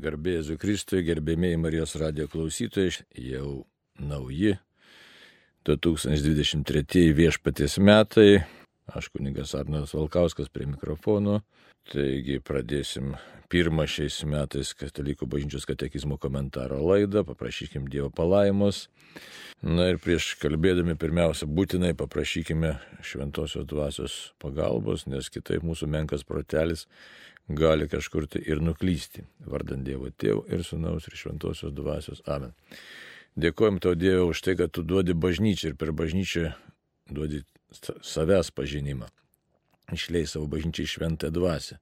Garbėsiu Kristui, gerbėmiai Marijos radio klausytojai, jau nauji 2023 viešpaties metai. Aš kunigas Arnas Valkauskas prie mikrofono. Taigi pradėsim pirmą šiais metais Katalikų bažnyčios katekizmo komentaro laidą, paprašykim Dievo palaimos. Na ir prieš kalbėdami pirmiausia, būtinai paprašykime šventosios dvasios pagalbos, nes kitaip mūsų menkas protelis gali kažkur tai ir nuklysti. Vardant Dievo Tėvų ir Sūnaus ir Šventosios dvasios. Amen. Dėkojom tau Dievui už tai, kad tu duodi bažnyčią ir per bažnyčią duodi savęs pažinimą. Išlei savo bažnyčiai šventą dvasę.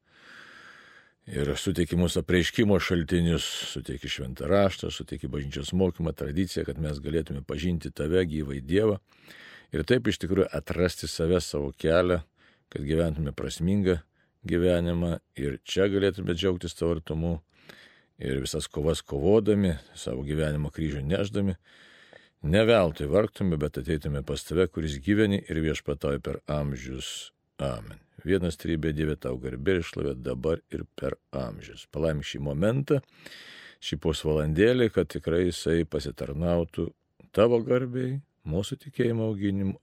Ir suteiki mūsų apreiškimo šaltinius, suteiki šventą raštą, suteiki bažnyčios mokymą, tradiciją, kad mes galėtume pažinti tave, gyvai Dievą. Ir taip iš tikrųjų atrasti save, savo kelią, kad gyventume prasmingą gyvenimą ir čia galėtume džiaugtis tavo artumu ir visas kovas kovodami, savo gyvenimo kryžių neždami, ne veltui vargtume, bet ateitume pas tave, kuris gyveni ir viešpatauja per amžius. Amen. Vienas trybė Dieve tau garbė ir šlovė dabar ir per amžius. Palaimink šį momentą, šį pusvalandėlį, kad tikrai jisai pasitarnautų tavo garbei, mūsų tikėjimo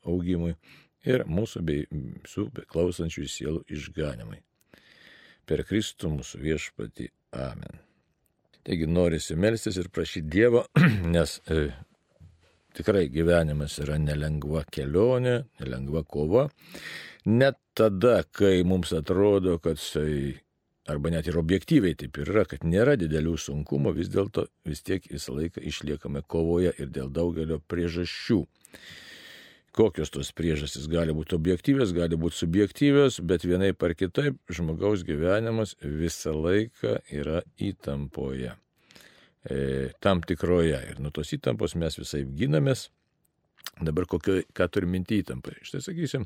augimui ir mūsų bei visų klausančių sielų išganimai per Kristų mūsų viešpatį. Amen. Taigi norisi melstis ir prašyti Dievo, nes e, tikrai gyvenimas yra nelengva kelionė, nelengva kova. Net tada, kai mums atrodo, kad tai, arba net ir objektyviai taip yra, kad nėra didelių sunkumų, vis dėlto vis tiek visą laiką išliekame kovoje ir dėl daugelio priežasčių kokios tos priežastys gali būti objektyvės, gali būti subjektyvės, bet vienai par kitaip žmogaus gyvenimas visą laiką yra įtampoje. E, tam tikroje. Ir nuo tos įtampos mes visai ginamės. Dabar kokio, ką turim minti įtampai. Štai sakysim,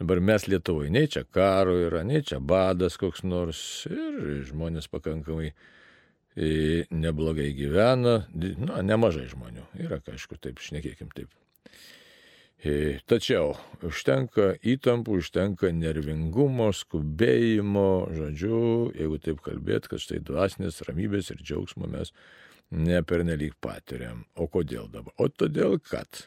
dabar mes Lietuvoje, nei čia karo yra, nei čia badas koks nors ir žmonės pakankamai e, neblogai gyvena, na, nemažai žmonių. Yra, aišku, taip, šnekėkim taip tačiau užtenka įtampų, užtenka nervingumo, skubėjimo, žodžiu, jeigu taip kalbėt, kad štai dvasinės ramybės ir džiaugsmo mes nepernelyg patiriam. O kodėl dabar? O todėl, kad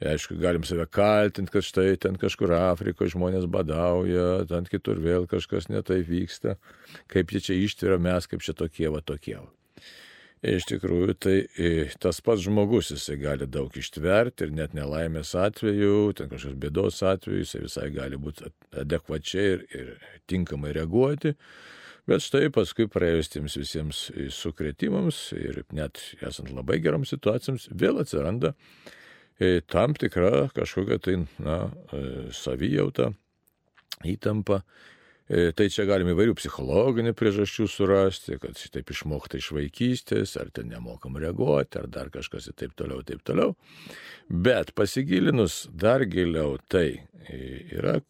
Aišku, galim save kaltinti, kad štai ten kažkur Afrikoje žmonės badauja, ten kitur vėl kažkas netai vyksta, kaip jie čia ištveria mes, kaip čia tokie va tokie. Va. Iš tikrųjų, tai e, tas pats žmogus jisai gali daug ištverti ir net nelaimės atveju, ten kažkokios bėdos atveju, jisai visai gali būti adekvačiai ir, ir tinkamai reaguoti. Bet štai paskui praėjus tiems visiems sukretimams ir net esant labai geroms situacijoms, vėl atsiranda e, tam tikra kažkokia tai, na, e, savijauta, įtampa E, tai čia galime įvairių psichologinių priežasčių surasti, kad taip išmokta iš vaikystės, ar ten nemokam reaguoti, ar dar kažkas ir taip toliau, taip toliau. Bet pasigilinus dar giliau, tai yra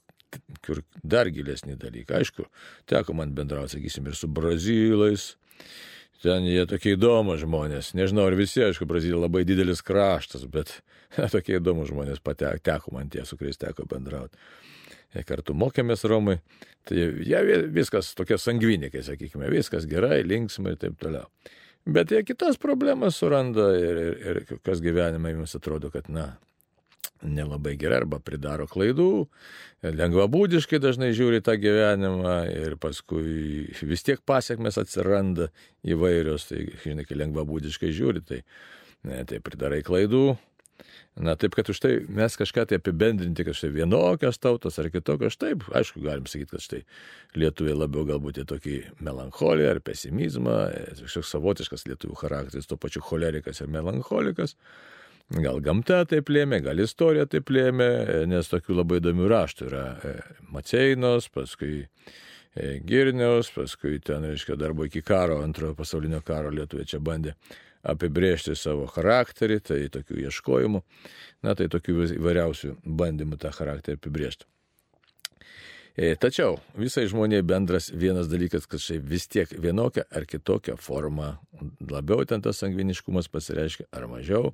kur dar gilesni dalykai. Aišku, teko man bendrauti, sakysim, ir su brazilais. Ten jie tokie įdomus žmonės. Nežinau, ar visi, aišku, Brazilija labai didelis kraštas, bet tokie įdomus žmonės pateko, teko man tie, su kuriais teko bendrauti kartu mokėmės Romai, tai jie viskas tokie sangvinikai, sakykime, viskas gerai, linksmai ir taip toliau. Bet jie kitas problemas suranda ir, ir, ir kas gyvenime jums atrodo, kad, na, nelabai gerai arba pridaro klaidų, lengvabūdiškai dažnai žiūri tą gyvenimą ir paskui vis tiek pasiekmes atsiranda įvairios, tai, žinai, kai lengvabūdiškai žiūri, tai, ne, tai pridarai klaidų, Na, taip, kad už tai mes kažką tai apibendrinti, kad štai vienokios tautos ar kitokios, taip, aišku, galim sakyti, kad štai lietuviai labiau galbūt į tokį melancholiją ar pesimizmą, kažkoks savotiškas lietuvių charakteris, tuo pačiu cholerikas ir melancholikas. Gal gamta taip lėmė, gal istorija taip lėmė, nes tokių labai įdomių raštų yra e, Maceinos, paskui e, Girniaus, paskui ten, reiškia, darbo iki karo, antrojo pasaulinio karo lietuviai čia bandė apibrėžti savo charakterį, tai tokių ieškojimų, na tai tokių įvairiausių bandymų tą charakterį apibrėžti. E, tačiau visai žmonėje bendras vienas dalykas, kad štai vis tiek vienokia ar kitokia forma, labiau ten tas sangviniškumas pasireiškia ar mažiau,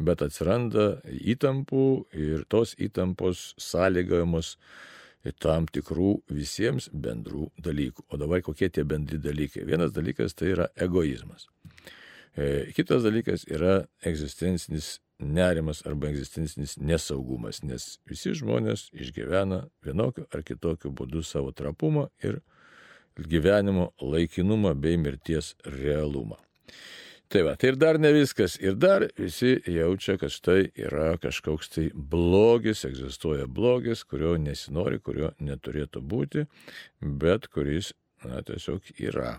bet atsiranda įtampų ir tos įtampos sąlygojamos tam tikrų visiems bendrų dalykų. O dabar kokie tie bendri dalykai? Vienas dalykas tai yra egoizmas. E, kitas dalykas yra egzistencinis nerimas arba egzistencinis nesaugumas, nes visi žmonės išgyvena vienokiu ar kitokiu būdu savo trapumą ir gyvenimo laikinumą bei mirties realumą. Tai va, tai ir dar ne viskas. Ir dar visi jaučia, kad štai yra kažkoks tai blogis, egzistuoja blogis, kurio nesinori, kurio neturėtų būti, bet kuris, na, tiesiog yra.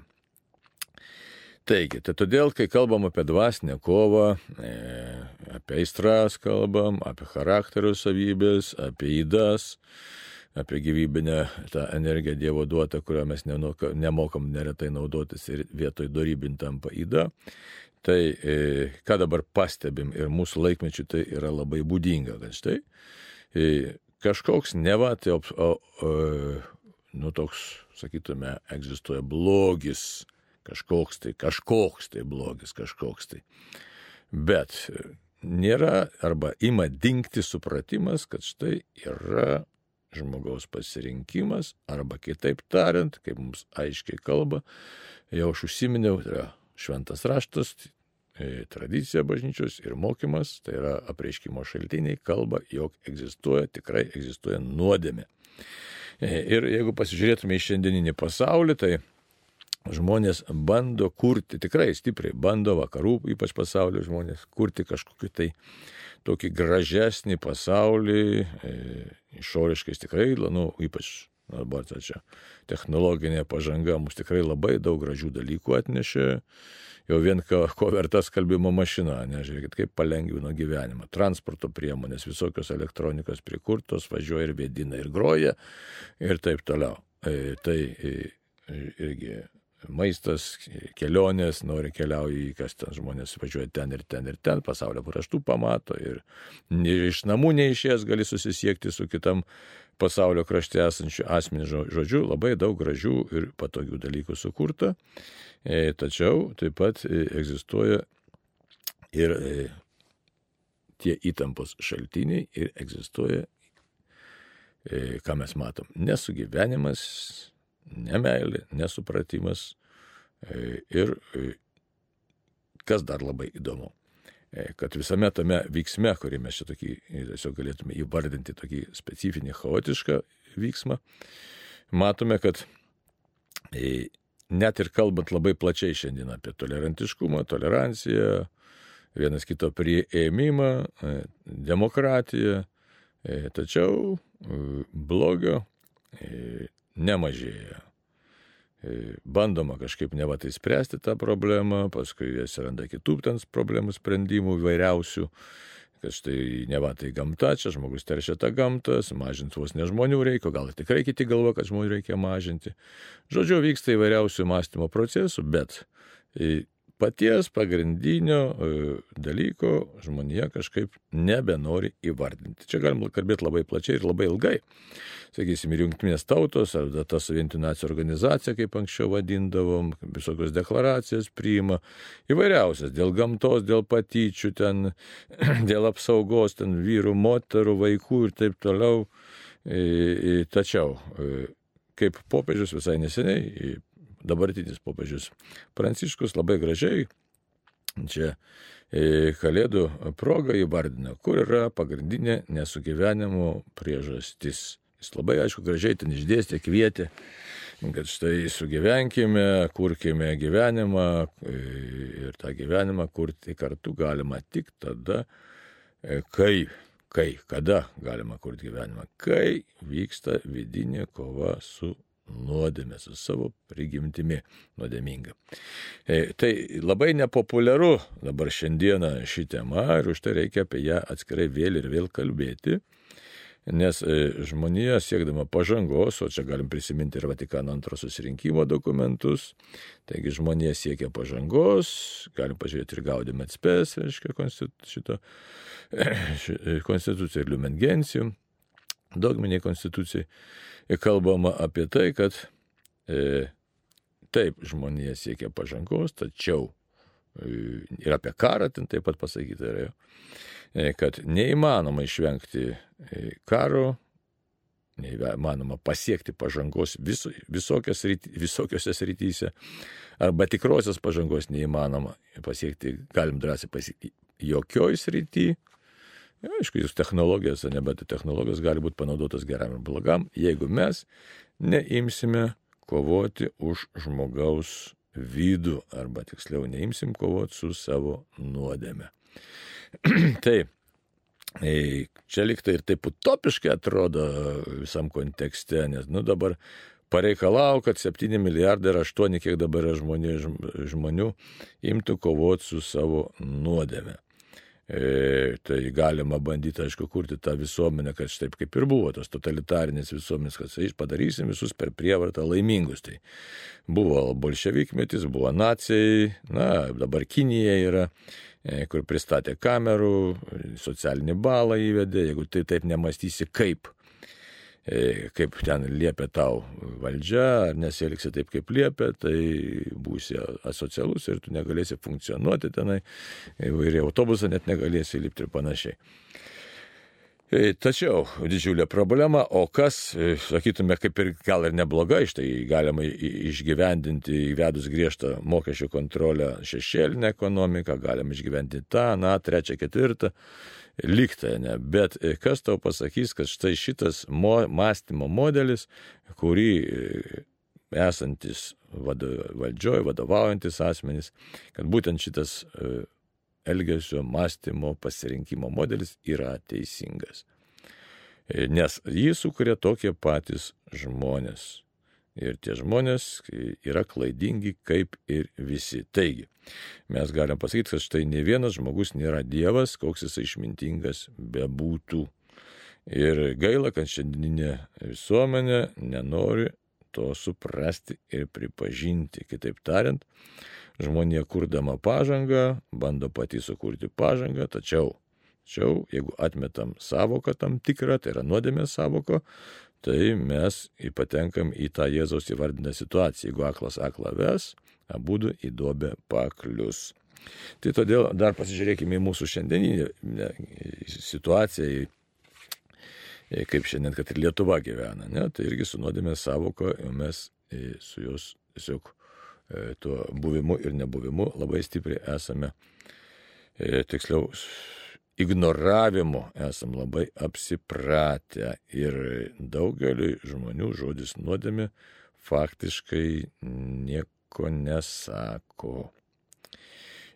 Taigi, tai todėl, kai kalbam apie dvasinę kovą, e, apie aistras kalbam, apie charakterio savybės, apie įdas, apie gyvybinę tą energiją Dievo duotą, kurią mes nemokam neretai naudotis ir vietoj dorybin tampa įda. Tai e, ką dabar pastebim ir mūsų laikmečių tai yra labai būdinga, kad štai e, kažkoks neva, tai, o, o, nu toks, sakytume, egzistuoja blogis, kažkoks tai, kažkoks tai blogis, kažkoks tai. Bet nėra arba ima dinkti supratimas, kad štai yra žmogaus pasirinkimas, arba kitaip tariant, kaip mums aiškiai kalba, jau aš užsiminiau, tai yra šventas raštas, e, tradicija bažnyčios ir mokymas, tai yra apreiškimo šaltiniai, kalba, jog egzistuoja, tikrai egzistuoja nuodėmė. E, ir jeigu pasižiūrėtume į šiandieninį pasaulį, tai žmonės bando kurti, tikrai stipriai bando vakarų, ypač pasaulio žmonės, kurti kažkokį tai tokį gražesnį pasaulį, e, išoriškais tikrai, nu, ypač dabar tai čia technologinė pažanga mums tikrai labai daug gražių dalykų atnešė. Jau vien ko, ko verta skalbimo mašina, nežiūrėkit, kaip palengvino gyvenimą. Transporto priemonės, visokios elektronikos prikurtos, važiuoja ir vėdina ir groja ir taip toliau. E, tai e, irgi maistas, kelionės, nori keliauji, kas ten žmonės važiuoja ten ir ten ir ten, pasaulio paraštų pamato ir iš namų neišės gali susisiekti su kitam pasaulio krašte esančiu asmeniu žodžiu, labai daug gražių ir patogių dalykų sukurta, e, tačiau taip pat e, egzistuoja ir e, tie įtampos šaltiniai ir egzistuoja, ką mes matom, nesugyvenimas, nemailė, nesupratimas e, ir e, kas dar labai įdomu, e, kad visame tame veiksme, kurį mes čia tokį tiesiog galėtume įvardinti tokį specifinį chaotišką vyksmą, matome, kad net ir kalbant labai plačiai šiandien apie tolerantiškumą, toleranciją, vienas kito prieėmimą, demokratiją, tačiau blogio nemažėja. E, bandoma kažkaip neva tai spręsti tą problemą, paskui atsiranda kitų ten problemų sprendimų įvairiausių, kad štai neva tai gamta, čia žmogus teršia tą gamtą, sumažinti vos ne žmonių reikia, gal tikrai kiti galvo, kad žmonių reikia mažinti. Žodžiu, vyksta įvairiausių mąstymo procesų, bet e, paties pagrindinio e, dalyko žmonija kažkaip nebenori įvardinti. Čia galim kalbėti labai plačiai ir labai ilgai. Sakysim, ir jungtinės tautos, ar ta sovietų nacijų organizacija, kaip anksčiau vadindavom, visokios deklaracijas priima, įvairiausias, dėl gamtos, dėl patyčių, ten, dėl apsaugos, ten vyrų, moterų, vaikų ir taip toliau. Tačiau, e, kaip popiežius visai neseniai dabartinis popiežius Pranciškus labai gražiai čia e, Kalėdų proga įvardina, kur yra pagrindinė nesugyvenimo priežastis. Jis labai aišku gražiai ten išdėstė, kvietė, kad štai sugyvenkime, kurkime gyvenimą e, ir tą gyvenimą kurti kartu galima tik tada, e, kai, kai, kada galima kurti gyvenimą, kai vyksta vidinė kova su nuodėmė, su savo prigimtimi nuodėminga. E, tai labai nepopuliaru dabar šiandieną ši tema ir už tai reikia apie ją atskirai vėl ir vėl kalbėti. Nes e, žmonija siekdama pažangos, o čia galim prisiminti ir Vatikano antro susirinkimo dokumentus, taigi žmonija siekia pažangos, galim pažiūrėti ir gaudėme atspės, reiškia, šito konstituciją ir liumengencijų, dogminiai konstitucijai kalbama apie tai, kad e, taip žmonija siekia pažangos, tačiau e, ir apie karą ten taip pat pasakyta yra, e, kad neįmanoma išvengti e, karo, neįmanoma pasiekti pažangos vis, visokios, visokiose srityse, arba tikrosios pažangos neįmanoma pasiekti, galim drąsiai pasiekti jokioj srity. Ja, aišku, jūs technologijos, ne, bet technologijos gali būti panaudotas geram ir blogam, jeigu mes neimsime kovoti už žmogaus vidų, arba tiksliau neimsim kovoti su savo nuodėme. tai Čia liktai ir taip utopiškai atrodo visam kontekste, nes, nu dabar pareikalau, kad 7 milijardai ir 8, kiek dabar yra žmonių, žmonių imtų kovoti su savo nuodėme. E, tai galima bandyti, aišku, kurti tą visuomenę, kad štaip kaip ir buvo tos totalitarinės visuomenės, kad padarysim visus per prievartą laimingus. Tai buvo bolševikmetis, buvo nacijai, na, dabar Kinija yra. E, kur pristatė kamerų, socialinį balą įvedė, jeigu tai taip nemastysi kaip, kaip ten liepia tau valdžia, ar nesielgsi taip, kaip liepia, tai būsi asocialus ir tu negalėsi funkcionuoti tenai, įvairiai autobusą net negalėsi lipti ir panašiai. E, tačiau didžiulė problema, o kas, e, sakytume, kaip ir gal ir neblogai, štai galima išgyvendinti įvedus griežtą mokesčių kontrolę šešėlinę ekonomiką, galima išgyventi tą, na, trečią, ketvirtą, liktai, ne. Bet e, kas tau pasakys, kad štai šitas mo, mąstymo modelis, kurį esantis vado, valdžioj, vadovaujantis asmenys, kad būtent šitas elgesio, mąstymo, pasirinkimo modelis yra teisingas. E, nes jį sukuria tokie patys žmonės. Ir tie žmonės yra klaidingi kaip ir visi. Taigi, mes galim pasakyti, kad štai ne vienas žmogus nėra Dievas, koks jis išmintingas bebūtų. Ir gaila, kad šiandieninė visuomenė nenori to suprasti ir pripažinti. Kitaip tariant, žmonė kurdama pažangą, bando pati sukurti pažangą, tačiau, tačiau jeigu atmetam savoką tam tikrą, tai yra nuodėmės savoko, tai mes patenkam į tą Jėzaus įvardinę situaciją. Jeigu aklas aklą ves, abu į duobę paklius. Tai todėl dar pasižiūrėkime į mūsų šiandieninę situaciją, kaip šiandien, kad ir Lietuva gyvena. Ne? Tai irgi su nuodėmės savoko mes su jos tiesiog E, tuo buvimu ir nebuvimu labai stipriai esame, e, tiksliau, ignoravimu esam labai apsipratę ir daugeliu žmonių žodis nuodėmė faktiškai nieko nesako.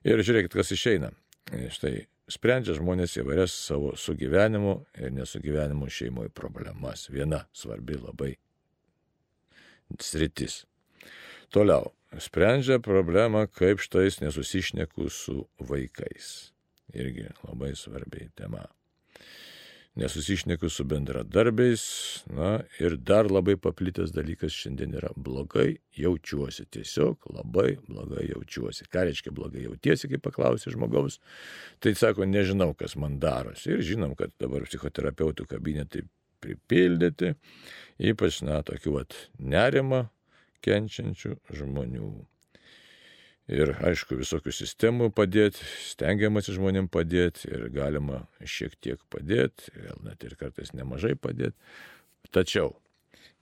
Ir žiūrėkit, kas išeina. Štai sprendžia žmonės įvairias savo sugyvenimo ir nesugyvenimo šeimoje problemas. Viena svarbi labai sritis. Toliau, sprendžia problemą, kaip štais nesusišneku su vaikais. Irgi labai svarbiai tema. Nesusišneku su bendradarbiais, na ir dar labai paplitęs dalykas šiandien yra blogai jaučiuosi, tiesiog labai blogai jaučiuosi. Ką reiškia blogai jautiesi, kai paklausai žmogaus, tai sako, nežinau, kas man darosi. Ir žinom, kad dabar psichoterapeutų kabinetai pripildyti, ypač, na, tokių, vat, nerima kenčiančių žmonių. Ir aišku, visokių sistemų padėti, stengiamasi žmonėm padėti ir galima šiek tiek padėti, gal net ir kartais nemažai padėti. Tačiau,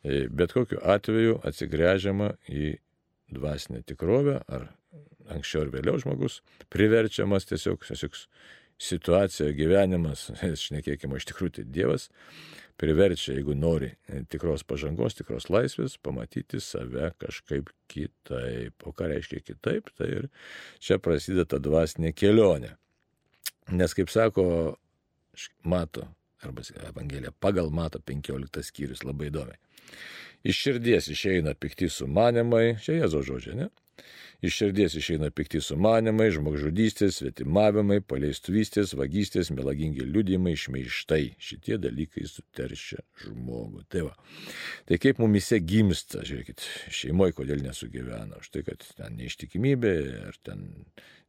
e, bet kokiu atveju atsigręžiama į dvasinę tikrovę, ar anksčiau ar vėliau žmogus priverčiamas tiesiog, tiesiog situacija, gyvenimas, šnekėkime, iš tikrųjų tai Dievas priverčia, jeigu nori tikros pažangos, tikros laisvės, pamatyti save kažkaip kitaip. O ką reiškia kitaip, tai ir čia prasideda ta dvasinė kelionė. Nes, kaip sako, mato, arba Evangelija pagal mato 15 skyrius labai įdomiai. Iš širdies išeina pikti sumanimai, čia Jėzo žodžiai, ne? Iš širdies išeina pikti sumanimai, žmogžudystės, svetimavimai, paleistuvystės, vagystės, melagingi liudymai, šmeištai. Šitie dalykai suteršia žmogų. Tai, va. tai kaip mumise gimsta, žiūrėkit, šeimoje kodėl nesugyvena. Už tai, kad ten neištikimybė, ar ten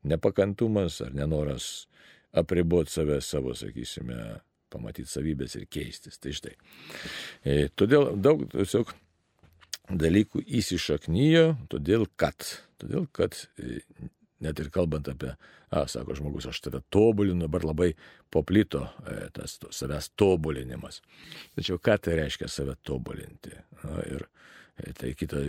nepakantumas, ar nenoras apriboti save savo, sakysime, pamatyti savybės ir keistis. Tai štai. E, todėl daug tiesiog dalykų įsišaknyjo, todėl kad, todėl kad e, net ir kalbant apie, a, sako žmogus, aš tave tobulinu, dabar labai poplito e, tas to, savęs tobulinimas. Tačiau ką tai reiškia save tobulinti? A, ir e, tai kita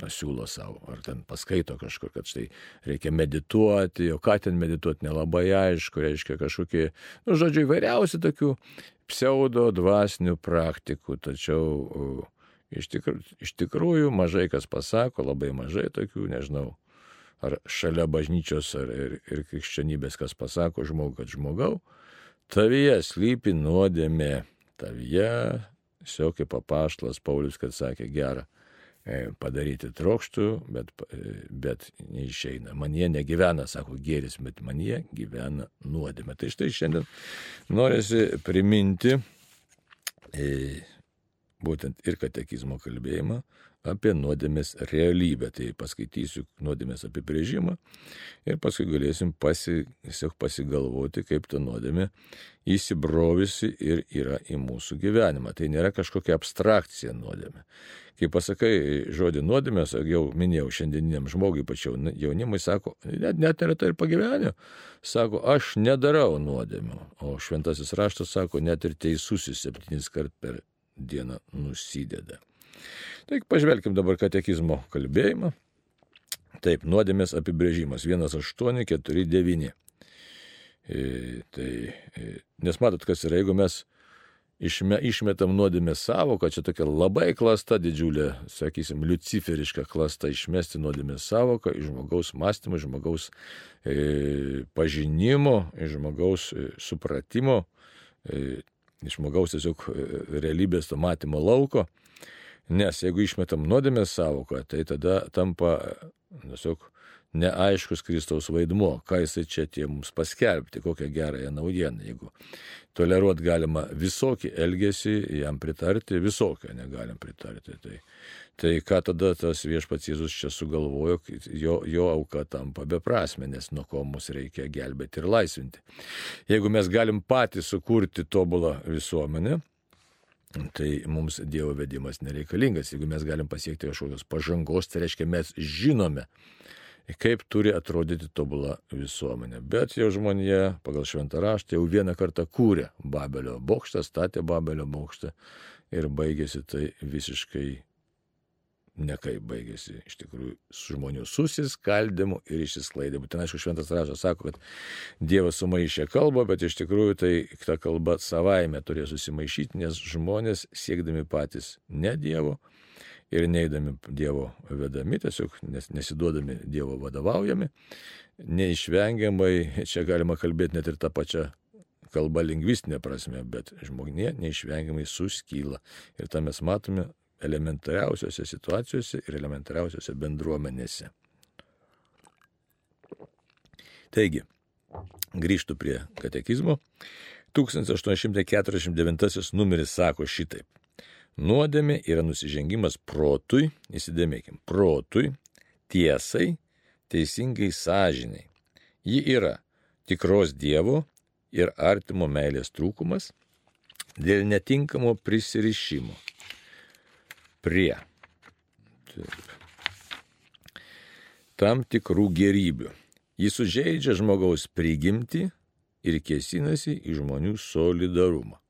na, siūlo savo, ar ten paskaito kažkur, kad štai reikia medituoti, o ką ten medituoti nelabai aišku, reiškia kažkokie, nu, žodžiu, įvairiausi tokių pseudo dvasinių praktikų, tačiau iš, tikr, iš tikrųjų mažai kas pasako, labai mažai tokių, nežinau, ar šalia bažnyčios ar ir, ir krikščionybės kas pasako žmogui, kad žmogau, tavyje slypi nuodėmė, tavyje, tiesiog kaip papaštlas Paulius, kad sakė gerą E, padaryti trokštų, bet, e, bet neišeina. Man jie negyvena, sako gėris, bet man jie gyvena nuodėme. Tai štai šiandien norisi priminti e, būtent ir katekizmo kalbėjimą apie nuodėmės realybę. Tai paskaitysiu nuodėmės apibrėžimą ir paskui galėsim pasi, pasigalvoti, kaip ta nuodėmė įsibrovisi ir yra į mūsų gyvenimą. Tai nėra kažkokia abstrakcija nuodėmė. Kai pasakai žodį nuodėmės, jau minėjau šiandieniniam žmogui, pačiau jaunimui sako, net, net neretai ir pagyvenę, sako, aš nedarau nuodėmių. O šventasis raštas sako, net ir teisusis septynis kart per dieną nusideda. Taigi pažvelkim dabar katekizmo kalbėjimą. Taip, nuodėmės apibrėžimas 1849. E, tai, e, nes matot, kas yra, jeigu mes išme, išmetam nuodėmės savoką, čia tokia labai klasta didžiulė, sakysim, luciferiška klasta išmesti nuodėmės savoką iš žmogaus mąstymo, iš žmogaus e, pažinimo, iš žmogaus e, supratimo, e, iš žmogaus tiesiog e, realybės to matymo lauko. Nes jeigu išmetam nuodėmės savoką, tai tada tampa tiesiog neaiškus Kristaus vaidmuo, ką jisai čia tie mums paskelbti, kokią gerąją naujieną. Jeigu toleruot galima visokį elgesį, jam pritarti, visokią negalim pritarti. Tai, tai ką tada tas viešpats Jėzus čia sugalvojo, jo, jo auka tampa beprasme, nes nuo ko mus reikia gelbėti ir laisvinti. Jeigu mes galim patys sukurti tobulą visuomenę, Tai mums Dievo vedimas nereikalingas. Jeigu mes galim pasiekti kažkokios pažangos, tai reiškia mes žinome, kaip turi atrodyti tobula visuomenė. Bet jau žmonija pagal šventą raštą jau vieną kartą kūrė Babelio bokštą, statė Babelio bokštą ir baigėsi tai visiškai nekaip baigėsi iš tikrųjų su žmonių susiskaldimu ir išsisklaidimu. Ten aišku, šventas rašas sako, kad Dievas sumaišė kalbą, bet iš tikrųjų tai ta kalba savaime turėjo susimaišyti, nes žmonės siekdami patys ne Dievo, ir neįdami Dievo vedami, tiesiog nes, nesiduodami Dievo vadovaujami, neišvengiamai, čia galima kalbėti net ir tą pačią kalbą lingvistinė prasme, bet žmonė neišvengiamai suskyla. Ir tą mes matome elementariausiose situacijose ir elementariausiose bendruomenėse. Taigi, grįžtų prie katekizmo. 1849 numeris sako šitaip. Nuodėmė yra nusižengimas protui, įsidėmėkim, protui, tiesai, teisingai sąžiniai. Ji yra tikros Dievo ir artimo meilės trūkumas dėl netinkamo prisirišimo prie taip, tam tikrų gerybių. Jis sužeidžia žmogaus prigimti ir kėsinasi į žmonių solidarumą.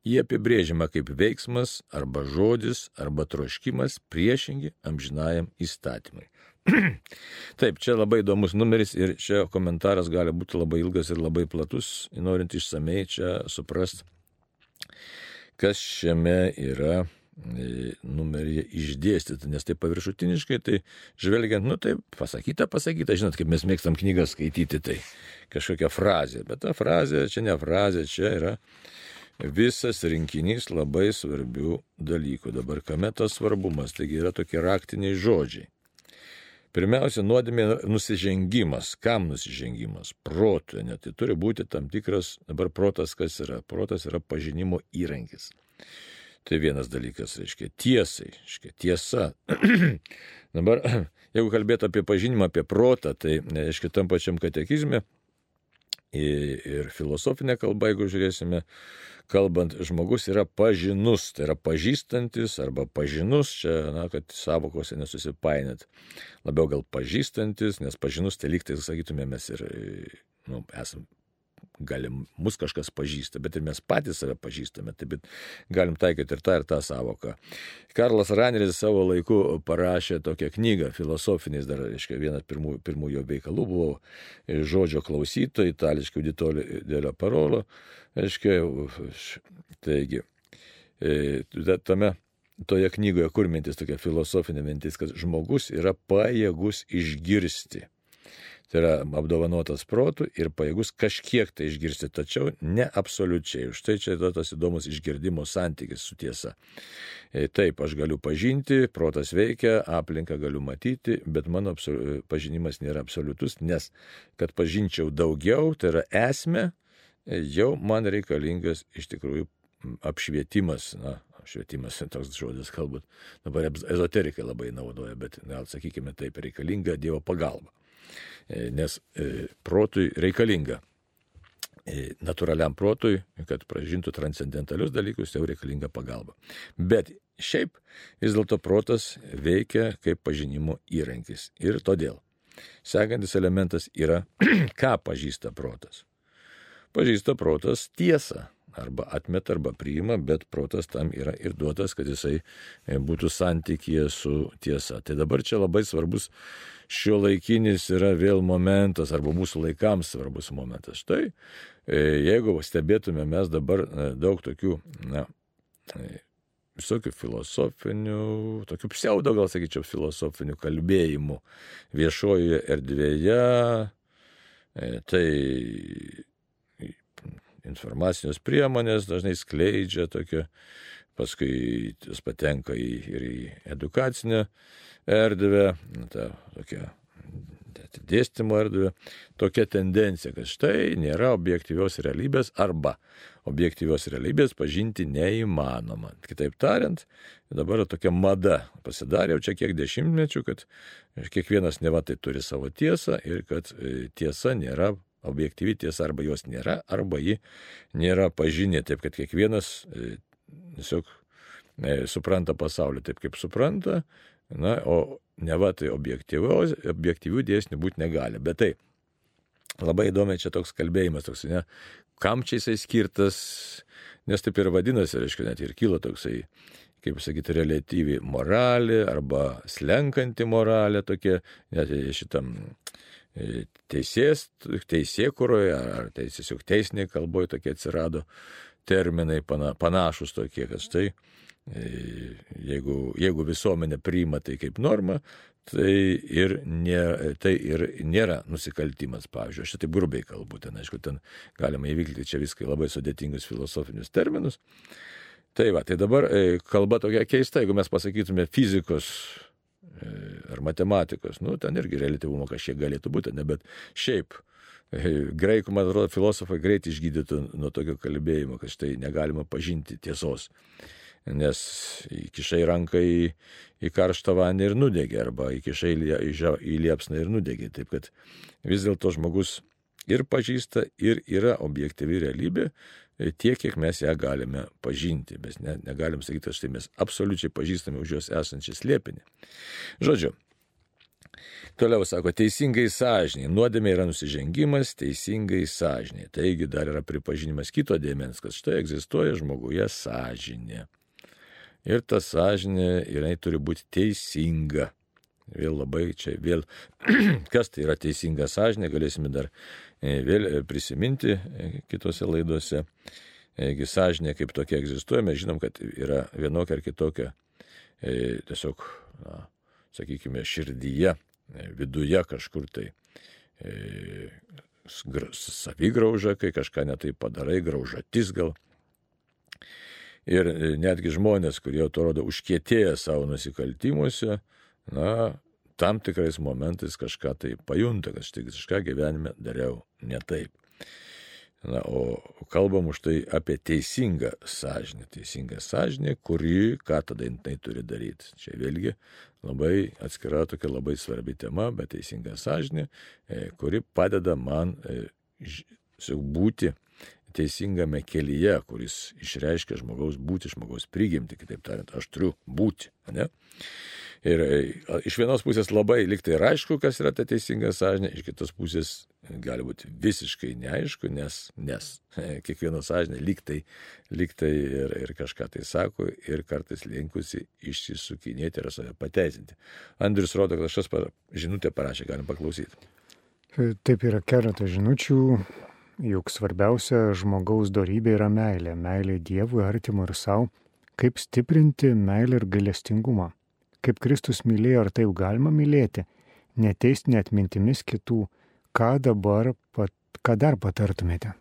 Jie apibrėžiama kaip veiksmas arba žodis arba troškimas priešingi amžinajam įstatymui. Taip, čia labai įdomus numeris ir čia komentaras gali būti labai ilgas ir labai platus, norint išsamei čia suprast, kas šiame yra e, numeryje išdėstyta, nes tai paviršutiniškai, tai žvelgiant, nu tai pasakyta, pasakyta, žinot, kaip mes mėgstam knygą skaityti, tai kažkokia frazė, bet ta frazė čia ne frazė, čia yra visas rinkinys labai svarbių dalykų. Dabar kame tas svarbumas, taigi yra tokie raktiniai žodžiai. Pirmiausia, nuodėmė nusižengimas. Kam nusižengimas? Protui, net tai turi būti tam tikras, dabar protas kas yra? Protas yra pažinimo įrankis. Tai vienas dalykas, reiškia, tiesai, reiškia, tiesa. dabar, jeigu kalbėtų apie pažinimą, apie protą, tai, reiškia, tam pačiam katekizme ir filosofinė kalba, jeigu žiūrėsime, kalbant, žmogus yra pažinus, tai yra pažįstantis arba pažinus, čia, na, kad savokose nesusipainėt. Labiau gal pažįstantis, nes pažinus tai lyg tai, sakytume, mes ir, nu, esam galim, mus kažkas pažįsta, bet ir mes patys save pažįstame, taip bet galim taikyti ir tą, ir tą savoką. Karlas Raneris savo laiku parašė tokią knygą, filosofiniais dar, reiškia, vienas pirmų, pirmų jo veikalų buvo žodžio klausytojai, itališkai auditorija dėlio parolo, reiškia, taigi, e, tame toje knygoje kur mintis tokia filosofinė mintis, kad žmogus yra pajėgus išgirsti tai yra apdovanotas protų ir pajėgus kažkiek tai išgirsti, tačiau ne absoliučiai. Už tai čia yra tas įdomus išgirdimo santykis su tiesa. E, taip, aš galiu pažinti, protas veikia, aplinką galiu matyti, bet mano pažinimas nėra absoliutus, nes kad pažinčiau daugiau, tai yra esmė, e, jau man reikalingas iš tikrųjų apšvietimas, na, švietimas, toks žodis galbūt dabar ezoterikai labai naudoja, bet gal sakykime taip, reikalinga Dievo pagalba. E, nes e, protui reikalinga. E, Naturaliam protui, kad pražintų transcendentalius dalykus, jau reikalinga pagalba. Bet šiaip vis dėlto protas veikia kaip pažinimo įrankis. Ir todėl sekantis elementas yra, ką pažįsta protas. Pažįsta protas tiesą arba atmeta, arba priima, bet protas tam yra ir duotas, kad jisai e, būtų santykėje su tiesa. Tai dabar čia labai svarbus šio laikinis yra vėl momentas, arba mūsų laikams svarbus momentas. Štai, e, jeigu stebėtume mes dabar e, daug tokių, na, visokių filosofinių, tokių pseudo, gal sakyčiau, filosofinių kalbėjimų viešojoje erdvėje, tai informacinės priemonės dažnai skleidžia tokią, paskui jis patenka į, ir į edukacinę erdvę, tą tokią dėstymo erdvę, tokia tendencija, kad štai nėra objektyvios realybės arba objektyvios realybės pažinti neįmanoma. Kitaip tariant, dabar tokia mada pasidarė jau čia kiek dešimtmečių, kad kiekvienas neva tai turi savo tiesą ir kad e, tiesa nėra objektyvi tiesa arba jos nėra, arba ji nėra pažinė, taip kad kiekvienas e, tiesiog e, supranta pasaulį taip, kaip supranta, na, o ne va tai objektyvių dėsnių būti negali. Bet tai labai įdomi čia toks kalbėjimas, toks, ne, kam čia jisai skirtas, nes taip ir vadinasi, reiškia, net ir kyla toksai, kaip sakyti, relatyvi moralė arba slenkanti moralė tokia, net šitam teisės, teisėkuroje ar tai tiesiog teisinėje kalboje tokie atsirado terminai pana, panašus tokie, kad štai e, jeigu, jeigu visuomenė priima tai kaip norma, tai ir, nėra, tai ir nėra nusikaltimas, pavyzdžiui, aš taip grubiai kalbu, ten aišku, ten galima įvykti čia viskai labai sudėtingus filosofinius terminus. Tai va, tai dabar e, kalba tokia keista, jeigu mes pasakytume fizikos E, ar matematikos, nu, ten irgi relativumo kažkiek galėtų būti, ne, bet šiaip e, graikų, man atrodo, filosofai greit išgydytų nuo tokio kalbėjimo, kad štai negalima pažinti tiesos, nes įkišai ranką į, į karštą vandenį ir nudegė, arba įkišai į, į liepsną ir nudegė. Taip kad vis dėlto žmogus ir pažįsta, ir yra objektyvi realybė, tiek, kiek mes ją galime pažinti. Mes ne, negalim sakyti, štai mes absoliučiai pažįstame už jos esančią slėpinį. Žodžiu, Toliau sako, teisingai sąžiniai. Nuodėmė yra nusižengimas teisingai sąžiniai. Taigi dar yra pripažinimas kito dėmens, kad štai egzistuoja žmoguje sąžinė. Ir ta sąžinė, jinai turi būti teisinga. Vėl labai čia, vėl, kas tai yra teisinga sąžinė, galėsime dar e, vėl e, prisiminti e, kitose laidose. Jeigu sąžinė kaip tokia egzistuoja, mes žinom, kad yra vienokia ar kitokia tiesiog, na, sakykime, širdyje, viduje kažkur tai savigrauža, kai kažką netai padarai, graužatis gal. Ir netgi žmonės, kurie atrodo užkietėję savo nusikaltimuose, na, tam tikrais momentais kažką tai pajunta, kad štai kažką gyvenime dariau ne taip. Na, o kalbam už tai apie teisingą sąžinę. Teisingą sąžinę, kuri, ką tada jinai turi daryti. Čia vėlgi labai atskira tokia labai svarbi tema, bet teisinga sąžinė, e, kuri padeda man e, būti teisingame kelyje, kuris išreiškia žmogaus būti, žmogaus prigimti, kitaip tariant, aš turiu būti. Ne? Ir e, iš vienos pusės labai liktai ir aišku, kas yra ta teisinga sąžinė, iš kitos pusės gali būti visiškai neaišku, nes, nes kiekvieno sąžinė liktai, liktai ir, ir kažką tai sako ir kartais linkusi išsisukinėti ir save pateisinti. Andrius rodo, kad aš tas žinutę parašė, galim paklausyti. Taip yra keletas žinučių, juk svarbiausia žmogaus darybė yra meilė. Meilė Dievui, artimui ir savo. Kaip stiprinti meilę ir galestingumą? Kaip Kristus mylėjo, ar taip galima mylėti, neteisti net mintimis kitų, ką dabar, pat, ką dar patartumėte?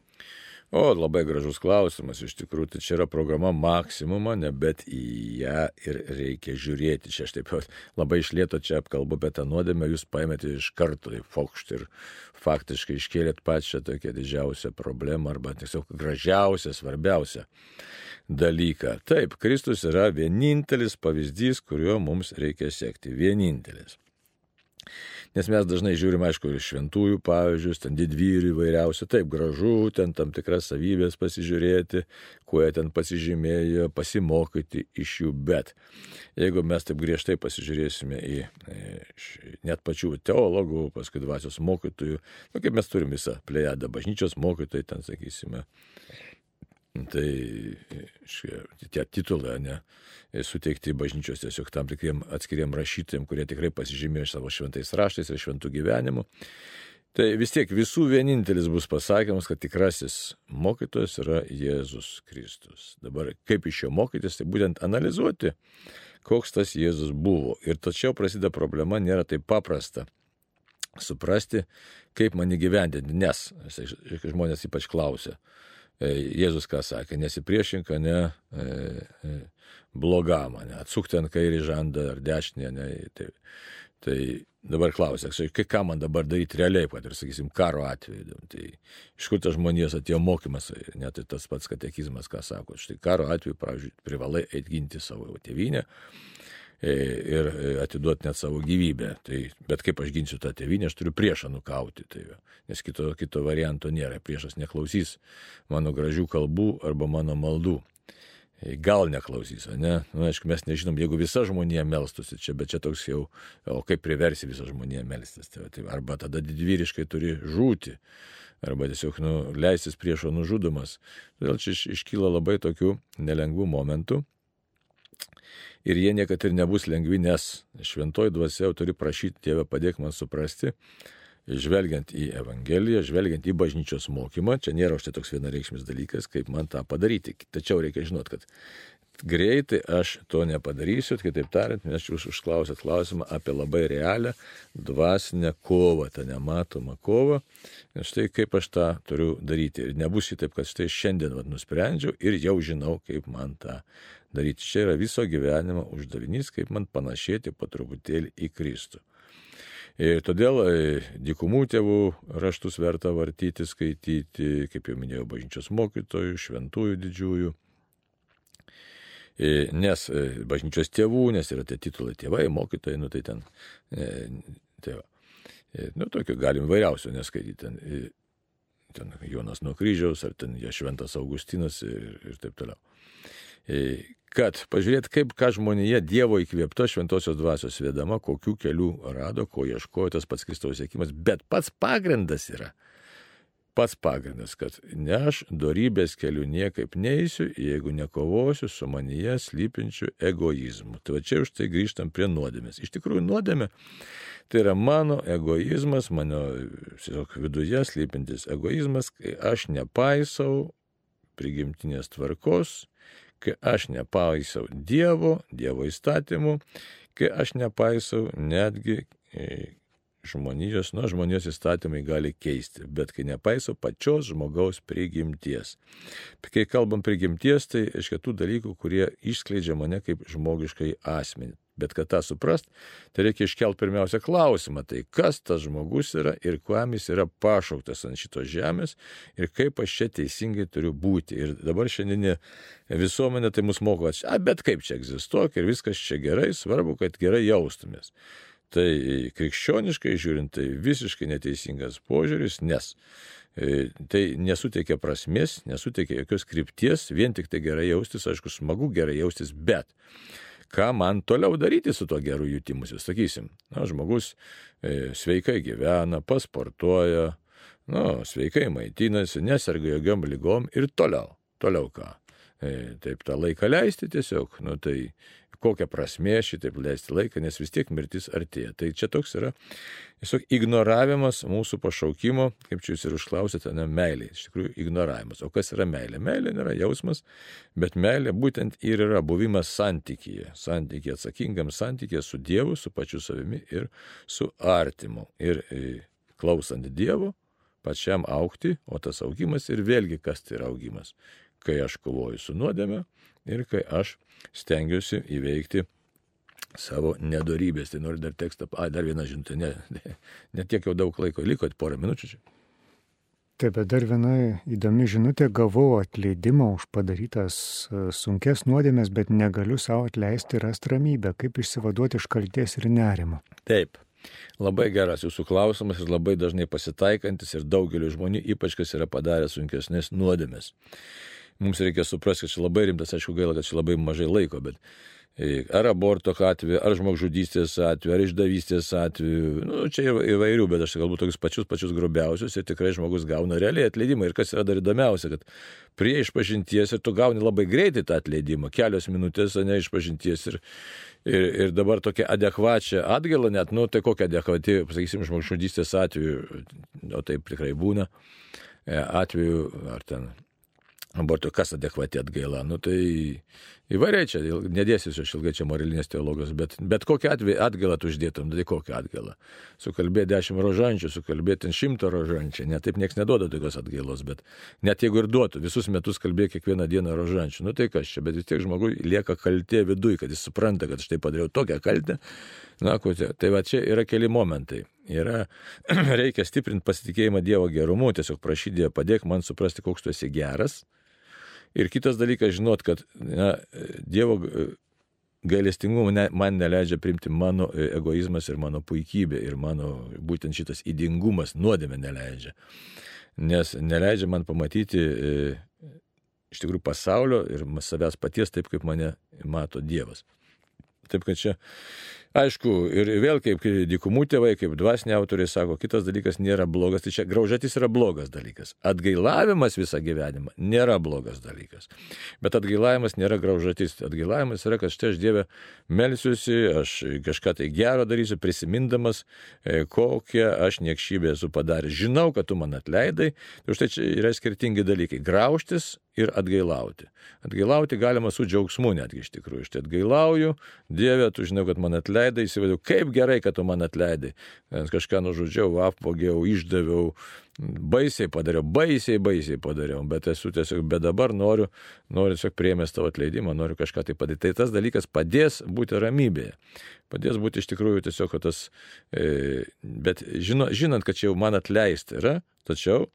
O, labai gražus klausimas, iš tikrųjų, tai čia yra programa maksimumą, ne, bet į ją ir reikia žiūrėti. Čia aš taip pat labai išlėto čia apkalbu, bet tą nuodėmę jūs paėmėte iš karto į fokštį ir faktiškai iškėlėt pačią tokią didžiausią problemą arba tiesiog gražiausią, svarbiausią dalyką. Taip, Kristus yra vienintelis pavyzdys, kuriuo mums reikia sekti. Vienintelis. Nes mes dažnai žiūrim, aišku, ir šventųjų pavyzdžius, ten didvyrių įvairiausių, taip gražu, ten tam tikras savybės pasižiūrėti, kuo jie ten pasižymėjo, pasimokyti iš jų, bet jeigu mes taip griežtai pasižiūrėsime į net pačių teologų, paskui dvasios mokytojų, nu, kaip mes turim visą plejadą bažnyčios mokytojai, ten sakysime, Tai šia, tie titulai, ne, suteikti bažnyčios tiesiog tam tikriem atskiriem rašytojim, kurie tikrai pasižymėjo savo šventais raštais ir šventų gyvenimu. Tai vis tiek visų vienintelis bus pasakymas, kad tikrasis mokytojas yra Jėzus Kristus. Dabar kaip iš jo mokytis, tai būtent analizuoti, koks tas Jėzus buvo. Ir tačiau prasideda problema, nėra taip paprasta suprasti, kaip man įgyvendinti, nes žmonės ypač klausia, Jėzus ką sakė, nesipriešink, ne e, e, blogam, ne, atsukti ant kairį žandą ar dešinę, ne. Tai, tai dabar klausia, kai ką man dabar daryti realiai, kad ir, sakysim, karo atveju. Tai iš kur tas žmonijos atėjo mokymas, net tas pats katekizmas, ką sako, štai karo atveju, pavyzdžiui, privalai atginti savo tėvynę E, ir e, atiduoti net savo gyvybę. Tai, bet kaip aš ginsiu tą tėvynę, aš turiu priešą nukauti. Tai, nes kito, kito varianto nėra. Priešas neklausys mano gražių kalbų arba mano maldų. E, gal neklausys, ne? Na, nu, aišku, mes nežinom, jeigu visa žmonija melstusi čia, bet čia toks jau, o kaip priversi visą žmoniją melstis. Tai, tai, arba tada didvyriškai turi žūti, arba tiesiog nu, leistis priešo nužudomas. Todėl čia iš, iškyla labai tokių nelengvų momentų ir jie niekada ir nebus lengvi, nes šventoji dvasia jau turi prašyti Dievę padėk man suprasti, žvelgiant į Evangeliją, žvelgiant į bažnyčios mokymą, čia nėra štai toks vienareikšmis dalykas, kaip man tą padaryti. Tačiau reikia žinot, kad greitai aš to nepadarysiu, kitaip tariant, nes jūs užklausėt klausimą apie labai realią dvasinę kovą, tą nematomą kovą. Ir štai kaip aš tą turiu daryti. Ir nebus taip, kad štai šiandien vat, nusprendžiau ir jau žinau, kaip man tą daryti. Čia yra viso gyvenimo uždavinys, kaip man panašėti po truputėlį į Kristų. Ir todėl e, dykumų tėvų raštus verta vartyti, skaityti, kaip jau minėjau, bažnyčios mokytojų, šventųjų didžiųjų. E, nes e, bažnyčios tėvų, nes yra tie titulai tėvai, mokytojai, nu tai ten, tai va. Nu, tokio galim vairiausio neskaityti. Ten, ten Jonas nuo kryžiaus, ar ten šventas Augustinas ir, ir taip toliau kad pažiūrėt, kaip ką žmonėje Dievo įkvėpto šventosios dvasios vedama, kokių kelių rado, ko ieškojo tas pats Kristaus sėkimas, bet pats pagrindas yra. Pats pagrindas, kad ne aš darybės kelių niekaip neįsiu, jeigu nekovosiu su manyje slypinčiu egoizmu. Tai va čia už tai grįžtam prie nuodėmės. Iš tikrųjų, nuodėmė tai yra mano egoizmas, mano tiesiog viduje slypintis egoizmas, kai aš nepaisau prigimtinės tvarkos, kai aš nepaisau Dievo, Dievo įstatymų, kai aš nepaisau netgi e, žmonijos, nu, žmonijos įstatymai gali keisti, bet kai nepaisau pačios žmogaus prigimties. Kai kalbam prigimties, tai iš kitų dalykų, kurie išskleidžia mane kaip žmogiškai asmenį. Bet kad tą suprast, tai reikia iškelti pirmiausia klausimą, tai kas tas žmogus yra ir kuom jis yra pašauktas ant šitos žemės ir kaip aš čia teisingai turiu būti. Ir dabar šiandieninė visuomenė tai mus moko, a, bet kaip čia egzistuok ir viskas čia gerai, svarbu, kad gerai jaustumės. Tai krikščioniškai žiūrint, tai visiškai neteisingas požiūris, nes e, tai nesuteikia prasmės, nesuteikia jokios krypties, vien tik tai gerai jaustis, aišku, smagu gerai jaustis, bet ką man toliau daryti su tuo geru jutimusi, sakysim, na, žmogus e, sveikai gyvena, pasportuoja, nu, sveikai maitinasi, neserga jokiom lygom ir toliau, toliau ką. E, taip tą laiką leisti tiesiog, nu tai kokia prasmė šitaip leisti laiką, nes vis tiek mirtis artėja. Tai čia toks yra tiesiog ignoravimas mūsų pašaukimo, kaip čia jūs ir užklausėte, ne meilė. Iš tikrųjų, ignoravimas. O kas yra meilė? Meilė nėra jausmas, bet meilė būtent ir yra buvimas santykyje. Santykyje atsakingam santykyje su Dievu, su pačiu savimi ir su artimu. Ir e, klausant Dievo, pačiam aukti, o tas augimas ir vėlgi kas tai yra augimas kai aš kovoju su nuodėme ir kai aš stengiuosi įveikti savo nedorybės. Tai noriu dar tekstą, a, dar vieną žinutę, ne, ne, ne tiek jau daug laiko liko, porą minučių čia. Taip, bet dar viena įdomi žinutė, gavau atleidimą už padarytas e, sunkes nuodėmės, bet negaliu savo atleisti ir rasti ramybę, kaip išsivaduoti iš kalties ir nerimo. Taip, labai geras jūsų klausimas ir labai dažnai pasitaikantis ir daugeliu žmonių, ypač kas yra padarę sunkesnės nuodėmės mums reikia suprasti, kad čia labai rimtas, aišku, gaila, kad čia labai mažai laiko, bet e, ar aborto atveju, ar žmogžudystės atveju, ar išdavystės atveju, nu, čia įvairių, bet aš galbūt tokius pačius, pačius grubiausius ir tikrai žmogus gauna realiai atleidimą. Ir kas yra dar įdomiausia, kad prie išpažinties ir tu gauni labai greitai tą atleidimą, kelios minutės, o ne išpažinties. Ir, ir, ir dabar tokia adekvačia atgaila net, nu, tai kokia adekvati, pasakysim, žmogžudystės atveju, o taip tikrai būna e, atveju, ar ten abortų, kas adekvati atgaila. Nu, tai įvairiai čia, nedėsiu aš ilgai čia moralinės teologijos, bet, bet kokią atgailą tu uždėtum, tai kokią atgailą. Sukalbė dešimt rožančių, sukalbė ten šimtą rožančių, net taip niekas neduoda tokios atgailos, bet net jeigu ir duotų, visus metus kalbė kiekvieną dieną rožančių, nu tai kas čia, bet vis tiek žmogui lieka kaltė viduje, kad jis supranta, kad štai padariau tokią kaltę. Na, kokia. Tai va čia yra keli momentai yra, reikia stiprinti pasitikėjimą Dievo gerumu, tiesiog prašyti Dievo padėk man suprasti, koks tu esi geras, Ir kitas dalykas, žinot, kad na, Dievo gailestingumo ne, man neleidžia primti mano egoizmas ir mano puikybė ir mano būtent šitas įdingumas nuodėmė neleidžia. Nes neleidžia man pamatyti e, iš tikrųjų pasaulio ir savęs paties taip, kaip mane mato Dievas. Taip kad čia Aišku, ir vėl kaip dykumų tėvai, kaip dvasiniai autoriai sako, kitas dalykas nėra blogas, tai čia graužatis yra blogas dalykas. Atgailavimas visą gyvenimą nėra blogas dalykas. Bet atgailavimas nėra graužatis. Atgailavimas yra, kad štai aš Dievę melsiuosi, aš kažką tai gero darysiu, prisimindamas, e, kokią aš niekšybę esu padaręs. Žinau, kad tu man atleidai. Tai štai čia yra skirtingi dalykai. Graužtis ir atgailauti. Atgailauti galima su džiaugsmu netgi iš tikrųjų. Štai atgailauju, Dieve, tu žinau, kad man atleidai, įsivadiau, kaip gerai, kad tu man atleidai. Kažką nužudžiau, apvogiau, išdaviau, baisiai padariau, baisiai, baisiai padariau, bet esu tiesiog, bet dabar noriu, noriu tiesiog priemęs tavo atleidimą, noriu kažką tai padaryti. Tai tas dalykas padės būti ramybėje. Padės būti iš tikrųjų tiesiog tas, e, bet žino, žinant, kad čia jau man atleisti yra, tačiau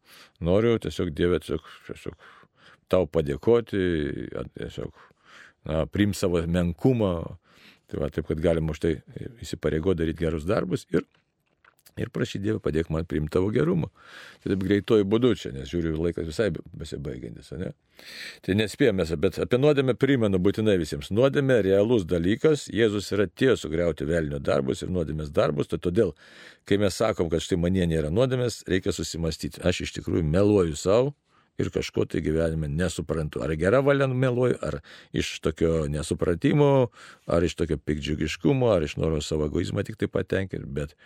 noriu tiesiog Dievę tiesiog, tiesiog tau padėkoti, tiesiog na, priim savo menkumą. Tai va, taip, kad galima už tai įsipareigo daryti gerus darbus ir, ir prašyti Dievą padėk man priimti tavo gerumą. Tai taip greitoji būdu čia, nes žiūriu, laikas visai besibaigiantis, ne? Tai nespėjome, bet apie nuodėmę primenu būtinai visiems. Nuodėmė realus dalykas, Jėzus yra tie sugriauti velnio darbus ir nuodėmės darbus, tai todėl, kai mes sakom, kad štai manie nėra nuodėmės, reikia susimastyti. Aš iš tikrųjų meluoju savo ir kažko tai gyvenime nesuprantu. Ar gera valia meluoju, ar iš tokio nesupratimo, ar iš tokio pikdžiugiškumo, ar iš noro savo egoizmą tik tai patenkinti, bet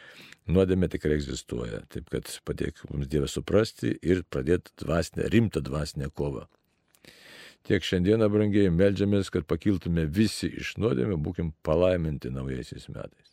nuodėmė tikrai egzistuoja. Taip kad padėk mums Dievą suprasti ir pradėti dvasinę, rimtą dvasinę kovą. Tiek šiandieną, brangiai, melžiamės, kad pakiltume visi iš nuodėmė, būkim palaiminti naujaisiais metais.